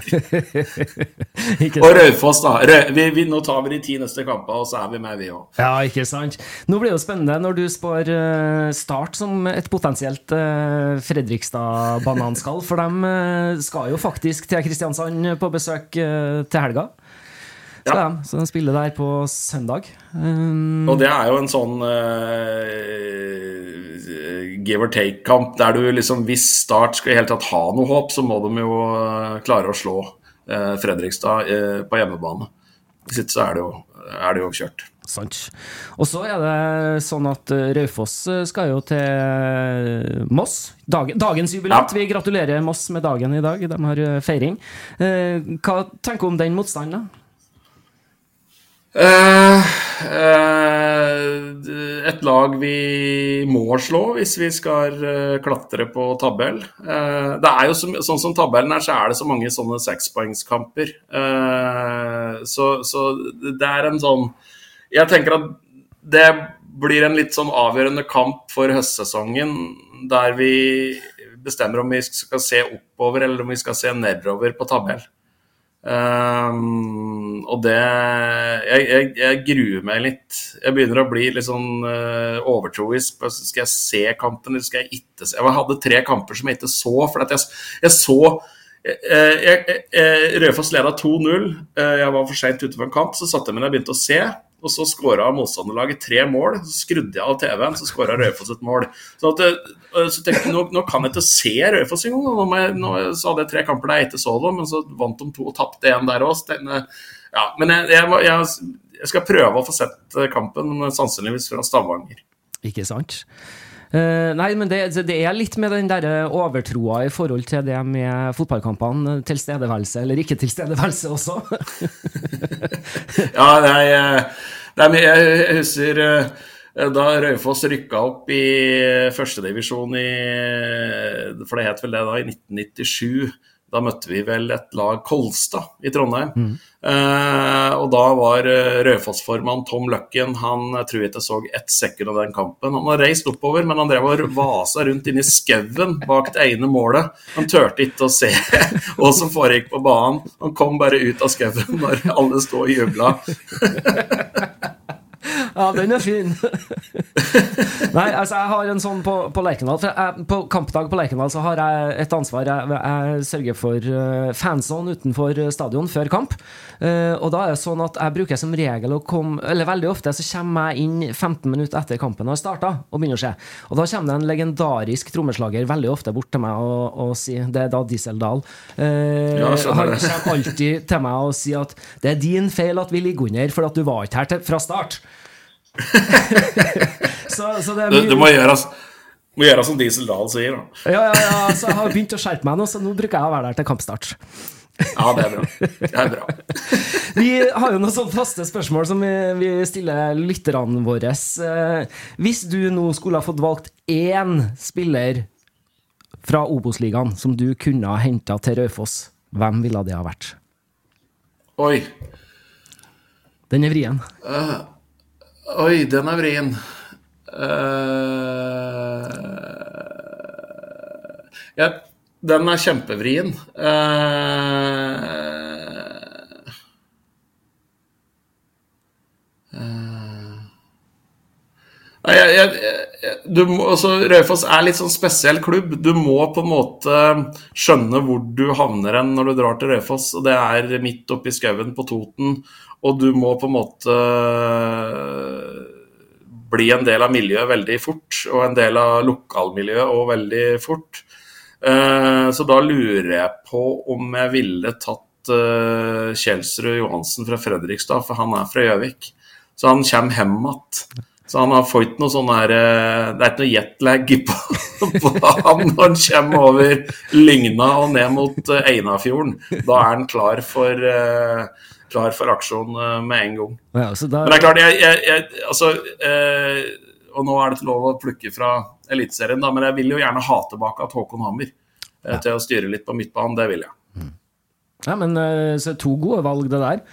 <laughs> og Raufoss, da. Rø vi, vi, nå tar vi de ti neste kampene, og så er vi med, vi òg. Ja, ikke sant. Nå blir det jo spennende når du spår uh, Start som et potensielt uh, Fredrikstad-bananskall. For de skal jo faktisk til Kristiansand på besøk til helga. Så, ja. de, så de spiller der på søndag. Um, og det er jo en sånn uh, give or take-kamp der du liksom Hvis Start skal i hele tatt ha noe håp, så må de jo uh, klare å slå uh, Fredrikstad på hjemmebane. Hvis ikke så er det jo, er det jo kjørt. Sant. Og så er det sånn at Raufoss skal jo til Moss. Dag, dagens jubilant. Ja. Vi gratulerer Moss med dagen i dag. De har feiring. Hva tenker du om den motstanden, da? Uh, uh, et lag vi må slå hvis vi skal uh, klatre på tabell. det er jo så, Sånn som tabellen er, så er det så mange sånne sekspoengskamper. så, så det er en sånn Jeg tenker at det blir en litt sånn avgjørende kamp for høstsesongen, der vi bestemmer om vi skal se oppover eller om vi skal se nedover på tabell. Um, og det jeg, jeg, jeg, gruer meg litt. Jeg begynner å bli litt sånn uh, overtroisk. Skal jeg se kampen, eller skal jeg ikke se? Jeg hadde tre kamper som jeg ikke så. For jeg, jeg, så eh, Raufoss leda 2-0. Eh, jeg var for seint ute på en kamp. Så satte jeg meg ned og begynte å se. Og så skåra motstanderlaget tre mål. Så skrudde jeg av TV-en, så skåra Raufoss et mål. Så, at, eh, så tenkte jeg, nå, nå kan jeg ikke se Raufoss engang. Nå, nå så hadde jeg tre kamper der jeg ikke så dem, men så vant de to og tapte én der òg. Ja, men jeg, jeg, jeg, skal prøve å få sett eh, kampen, sannsynligvis fra Stavanger. Ikke sant? Eh, nei, men det, det er litt med den der overtroa i forhold til det med fotballkampene. Tilstedeværelse eller ikke tilstedeværelse også. <laughs> Ja, nei, eh, nei, men jeg, husker eh, da Raufoss rykka opp i førstedivisjon i For det het vel det da, i 1997. Da møtte vi vel et lag Kolstad i Trondheim. Eh, og da var eh, Raufoss-formann Tom Løkken Han jeg tror ikke jeg så ett sekund av den kampen. Han har reist oppover, men han drev og vasa rundt inni i skauen bak det ene målet. Han turte ikke å se <laughs> hva som foregikk på banen. Han kom bare ut av skauen når alle sto og jubla. <laughs> Ja, den er fin. <laughs> Nei, altså jeg har en sånn på, på Lerkendal. Jeg, på kampdag på Lerkendal så har jeg et ansvar. Jeg, jeg sørger for uh, fansone utenfor stadion før kamp. Uh, og da er det sånn at jeg bruker som regel å komme Eller veldig ofte så kommer jeg inn 15 minutter etter kampen har starta, og begynner å se. Og da kommer det en legendarisk trommeslager veldig ofte bort til meg og, og sier Det er da Diesel Dahl. Eh, Ja, han kommer alltid til meg og sier at det er din feil at vi ligger under, for at du var ikke her til, fra start. <laughs> så, så det Du, det du må, gjøre, må gjøre som Diesel Dahl sier. Da. ja, ja, ja, så jeg har begynt å skjerpe meg nå, så nå bruker jeg å være der til kampstart. Ja, det er bra. Det er bra. <laughs> Vi har jo noen sånne faste spørsmål som vi, stiller lytterne våre. Eh, Hvis du nå skulle ha fått valgt én spiller fra Obos-ligaen som du kunne ha henta til Raufoss, hvem ville det ha vært? Oi. Den er vrien. Oi, den er vrien. Uh, ja, den er kjempevrien. Eh, jeg, jeg, jeg, må, altså, Raufoss er litt sånn spesiell klubb. Du må på en måte skjønne hvor du havner hen når du drar til Raufoss. og Det er midt oppi skauen på Toten. Og du må på en måte bli en del av miljøet veldig fort, og en del av lokalmiljøet og veldig fort. Eh, Så da lurer jeg på om jeg ville tatt eh, Kjelsrud Johansen fra Fredrikstad, for han er fra Gjøvik. Så han kommer hjem igjen. Så han har fått noe sånn her eh, Det er ikke noe jetlag på, <laughs> på han når han kommer over Lygna og ned mot eh, Einafjorden. Da er han klar for, eh, klar for aksjon med en gang. Ja, da, Men det er klart, jeg, jeg, jeg altså eh, Og nå er det ikke lov å plukke fra Eliteserien, da, men jeg vil jo gjerne ha tilbake at Håkon Hammer eh, til å styre litt på midtbanen. Det vil jeg. ja, men to gode valg, det der.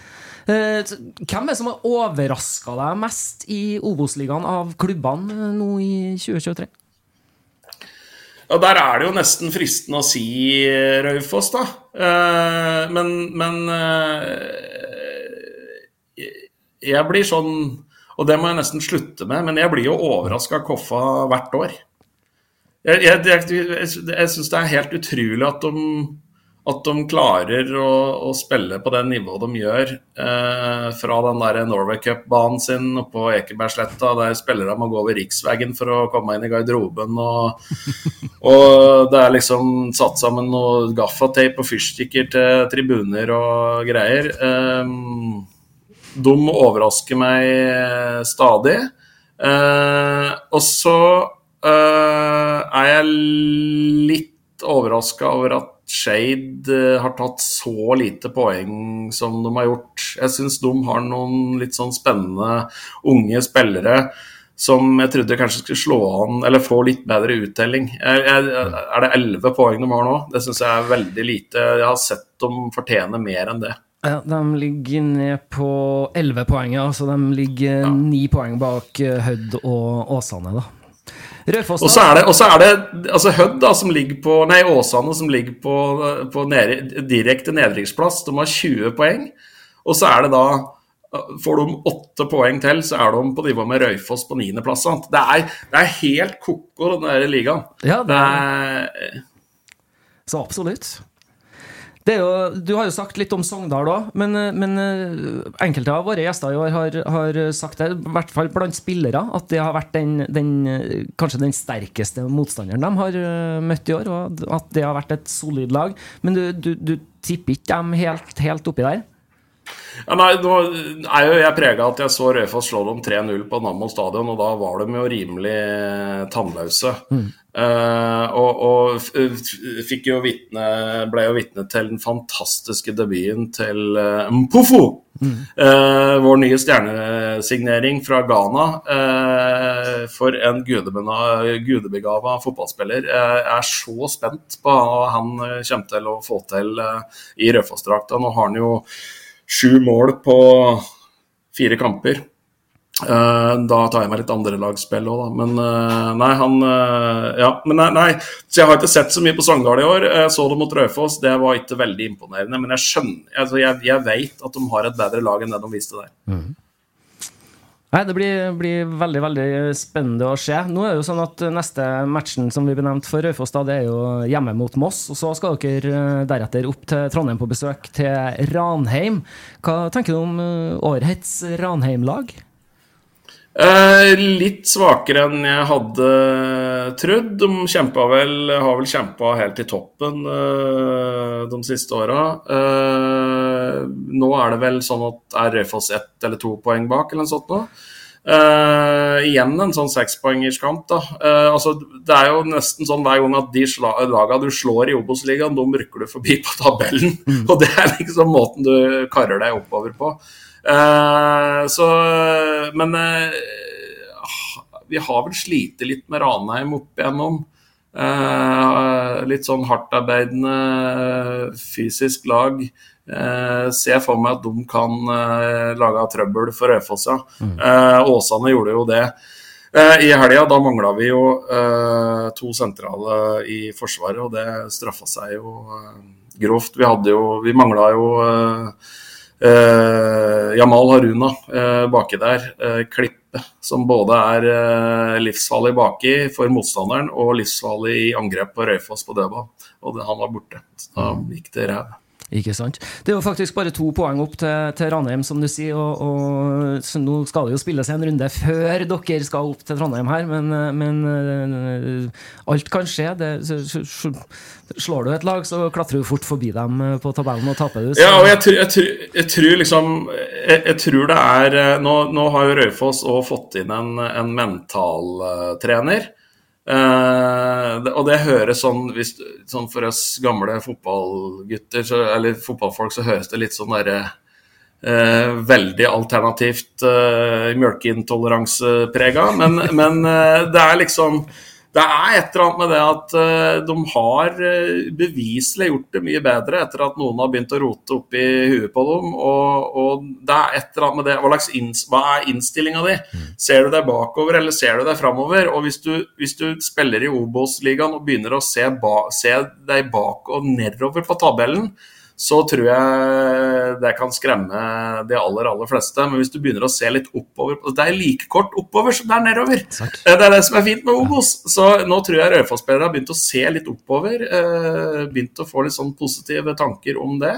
Eh, Hvem er det som har overraska deg mest i Obos-ligaen av klubbene eh, nå i 2023? Ja, Der er det jo nesten fristende å si eh, Raufoss, da. Men men jeg blir sånn Og det må jeg nesten slutte med, men jeg blir jo overraska av Koffa hvert år. Jeg, jeg, jeg, jeg syns det er helt utrolig at de, at de klarer å, å spille på det nivået de gjør. Eh, fra den der Norway Cup-banen sin på Ekebergsletta, der spillere må gå over riksveien for å komme inn i garderoben. Og, og det er liksom satt sammen noe gaffateip og fyrstikker til tribuner og greier. Eh, de overrasker meg stadig. Eh, og så eh, er jeg litt overraska over at Shade eh, har tatt så lite poeng som de har gjort. Jeg syns de har noen litt sånn spennende unge spillere som jeg trodde kanskje skulle slå an eller få litt bedre uttelling. Jeg, er det elleve poeng de har nå? Det syns jeg er veldig lite. Jeg har sett dem fortjene mer enn det. Ja, de ligger ned på 11 poeng, ja. Så de ligger ni poeng bak eh, Hødd og Åsane, da. Raufoss, Og så er det, og så er det altså Hødd, da, som ligger på Nei, Åsane, som ligger på, på nede, direkte nedrykksplass. De har 20 poeng. Og så er det da Får de åtte poeng til, så er de på nivå med Røyfoss på niendeplass. Det er, det er helt ko-ko, den der ligaen. Ja, det Det er så absolutt. Jo, du har jo sagt litt om Sogndal òg, men, men, enkelte av våre gjester i år har, har, sagt det, i hvert fall blant spillere, at det har vært den, den, kanskje den sterkeste motstanderen de har møtt i år, og at det har vært et solid lag. Men du, du, du tipper ikke dem helt, helt oppi der? Ja, nei, nå er jo jeg prega at jeg så Raufoss slå dem 3-0 på Nammo stadion, og da var de jo rimelig tannløse. Mm. Uh, og, og jo vitne, ble jo vitne til den fantastiske debuten til uh, Mpofo! Mm. Uh, vår nye stjernesignering fra Ghana. for en gudebegava fotballspiller. Jeg er så spent på hva han kommer til å få til i Rødfoss-drakta. Nå har han jo sju mål på fire kamper. Uh, da tar jeg meg litt andrelagsspill òg, da. Men uh, nei, han uh, Ja, men nei, nei, Så jeg har ikke sett så mye på Sogndal i år. Jeg så det mot Raufoss, det var ikke veldig imponerende. Men jeg skjønner altså, Jeg, jeg vet at de har et bedre lag enn det de viste der. Mm. Nei, Det blir, blir, veldig veldig spennende å se. Nå er det jo sånn at Neste matchen som vi benevnte for Raufoss, det er jo hjemme mot Moss. og Så skal dere eh, deretter opp til Trondheim på besøk til Ranheim. Hva tenker du om eh, årets Ranheim-lag? Eh, litt svakere enn jeg hadde trodd. De vel, har vel kjempa helt i toppen eh, de siste åra. Eh, nå er det vel sånn at er Raufoss ett eller to poeng bak, eller noe sånt nå. Igjen en sånn sekspoengerskamp. da. Altså, det er jo nesten sånn hver gang at de lagene du slår i Obos-ligaen, de rykker du forbi på tabellen. Mm. <laughs> Og det er liksom måten du karer deg oppover på. Uh, så Men uh, vi har vel slitt litt med Ranheim opp igjennom. Uh, litt sånn hardtarbeidende fysisk lag. ser for meg at de kan lage trøbbel for Øyfoss, ja. Mm. Åsane gjorde jo det. I helga da mangla vi jo to sentrale i Forsvaret, og det straffa seg jo grovt. Vi hadde jo Vi mangla jo Uh, Jamal Haruna uh, baki der. Uh, klippe som både er livsfarlig baki for motstanderen og livsfarlig i angrep på Røyfoss på dødball. Og han var borte. Så da gikk det ræv. Ikke sant. Det er jo faktisk bare to poeng opp til, til Ranheim, som du sier. Og, og, så nå skal det jo spilles en runde før dere skal opp til Trondheim her, men, men uh, alt kan skje. Det, så, slår du et lag, så klatrer du fort forbi dem eh, på tabellen og taper du. Ja, og jeg, jeg, tror, jeg tror liksom jeg, tror det er eh, Nå, nå har jo Raufoss òg fått inn en, en mentaltrener. Uh, og det høres sånn, hvis, sånn For oss gamle fotballgutter, så, eller fotballfolk, så høres det litt sånn derre uh, Veldig alternativt uh, mjølkeintoleranseprega. Men, men det er liksom det er et eller annet med det at uh, de har uh, beviselig gjort det mye bedre etter at noen har begynt å rote opp i huet på dem. Og, og det er et eller annet med det. Hva, inns hva er innstillinga di? Mm. Ser du deg bakover, eller ser du deg framover? Og hvis du, hvis du spiller i Obos-ligaen og begynner å se, ba se deg bak og nedover på tabellen, så tror jeg det kan skremme de aller aller fleste. Men hvis du begynner å se litt oppover Det er like kort oppover som det er nedover. Takk. Det er det som er fint med Obos. Så nå tror jeg Raufoss-spillere har begynt å se litt oppover. Eh, begynt å få litt sånn positive tanker om det.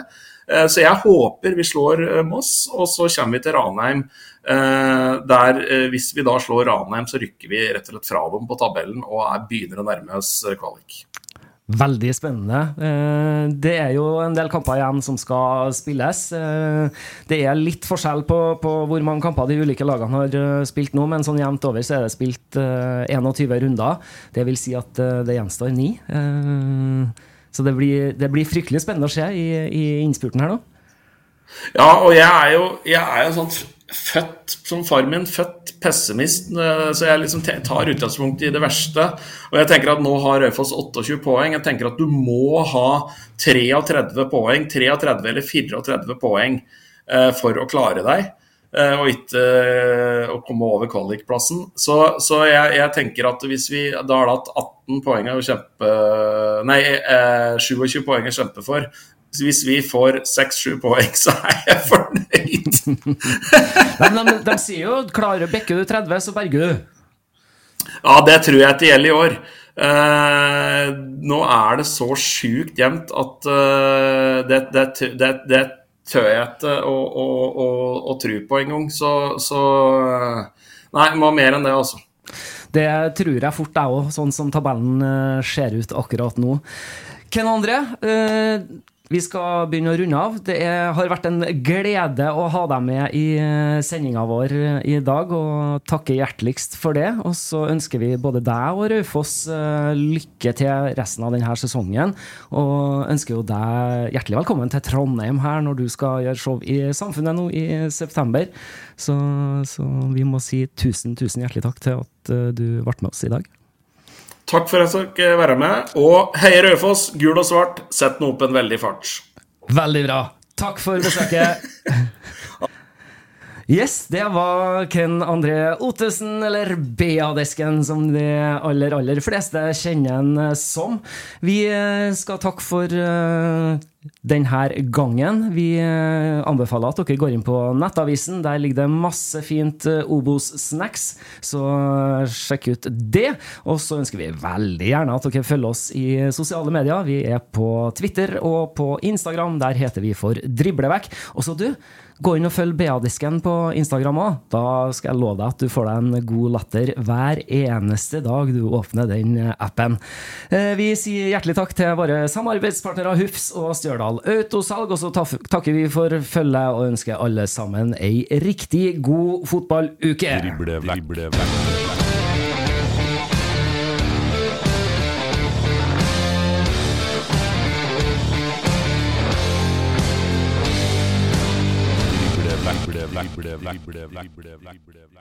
Eh, så jeg håper vi slår eh, Moss, og så kommer vi til Ranheim. Der, hvis vi da slår Ranheim, så rykker vi rett og slett fra dem på tabellen og er, begynner å nærme oss kvalik. Veldig spennende. Eh, det er jo en del kamper igjen som skal spilles. Eh, det er litt forskjell på, på hvor mange kamper de ulike lagene har eh, spilt nå, men sånn jevnt over så er det spilt 21 runder. Det vil si at det gjenstår ni. Så det blir, det blir fryktelig spennende å se i, i innspurten her nå. Ja, og jeg er jo, jeg er jo sånn født som far min, født pessimist, eh, så jeg liksom tar utgangspunkt i det verste. Og jeg tenker at nå har Raufoss 28 poeng. Jeg tenker at du må ha 33 poeng, 33 eller 34 poeng eh, for å klare deg. Eh, og ikke å komme over kvalikplassen. Så, så jeg, jeg, tenker at hvis vi da har hatt 18 poeng å kjempe Nei, 27 poeng å kjempe for, hvis vi får seks-sju poeng, så er jeg fornøyd. <laughs> men de, de, sier jo klarer bekker du 30, så berger du. Ja, det tror jeg ikke gjelder i år. Eh, nå er det så sjukt jevnt at eh, det, det, det, det tør jeg ikke å, å, å, å tro på engang. Så, så eh, Nei, må mer enn det, altså. Det tror jeg fort jeg òg, sånn som tabellen eh, ser ut akkurat nå. Ken André, eh, vi skal begynne å runde av. Det er, har vært en glede å ha deg med i eh, sendinga vår eh, i dag, og takke hjerteligst for det. Og så ønsker vi både deg og Raufoss eh, lykke til resten av denne sesongen. Og ønsker jo deg hjertelig velkommen til Trondheim her når du skal gjøre show i Samfunnet nå i september. Så, så vi må si tusen, tusen hjertelig takk til at du ble med oss i dag. Takk for at dere fikk være med. Og heie Raufoss, gul og svart, sett nå opp en veldig fart. Veldig bra. Takk for besøket. <laughs> Yes, det var Ken André Ottesen, eller BA-desken, som de aller, aller fleste kjenner han som. Vi skal takke for uh, denne gangen. Vi uh, anbefaler at dere går inn på Nettavisen. Der ligger det masse fint Obos-snacks, så sjekk ut det. Og så ønsker vi veldig gjerne at dere følger oss i sosiale medier. Vi er på Twitter og på Instagram. Der heter vi for Driblevekk. Og så du, Gå inn og følg BA-disken på Instagram òg. Da skal jeg love deg at du får deg en god latter hver eneste dag du åpner den appen. Eh, vi sier hjertelig takk til våre samarbeidspartnere Hufs og Stjørdal Autosalg. Og så takker vi for følget og ønsker alle sammen ei riktig god fotballuke. Drible, vekk. drible. black, drible, drible, drible, drible.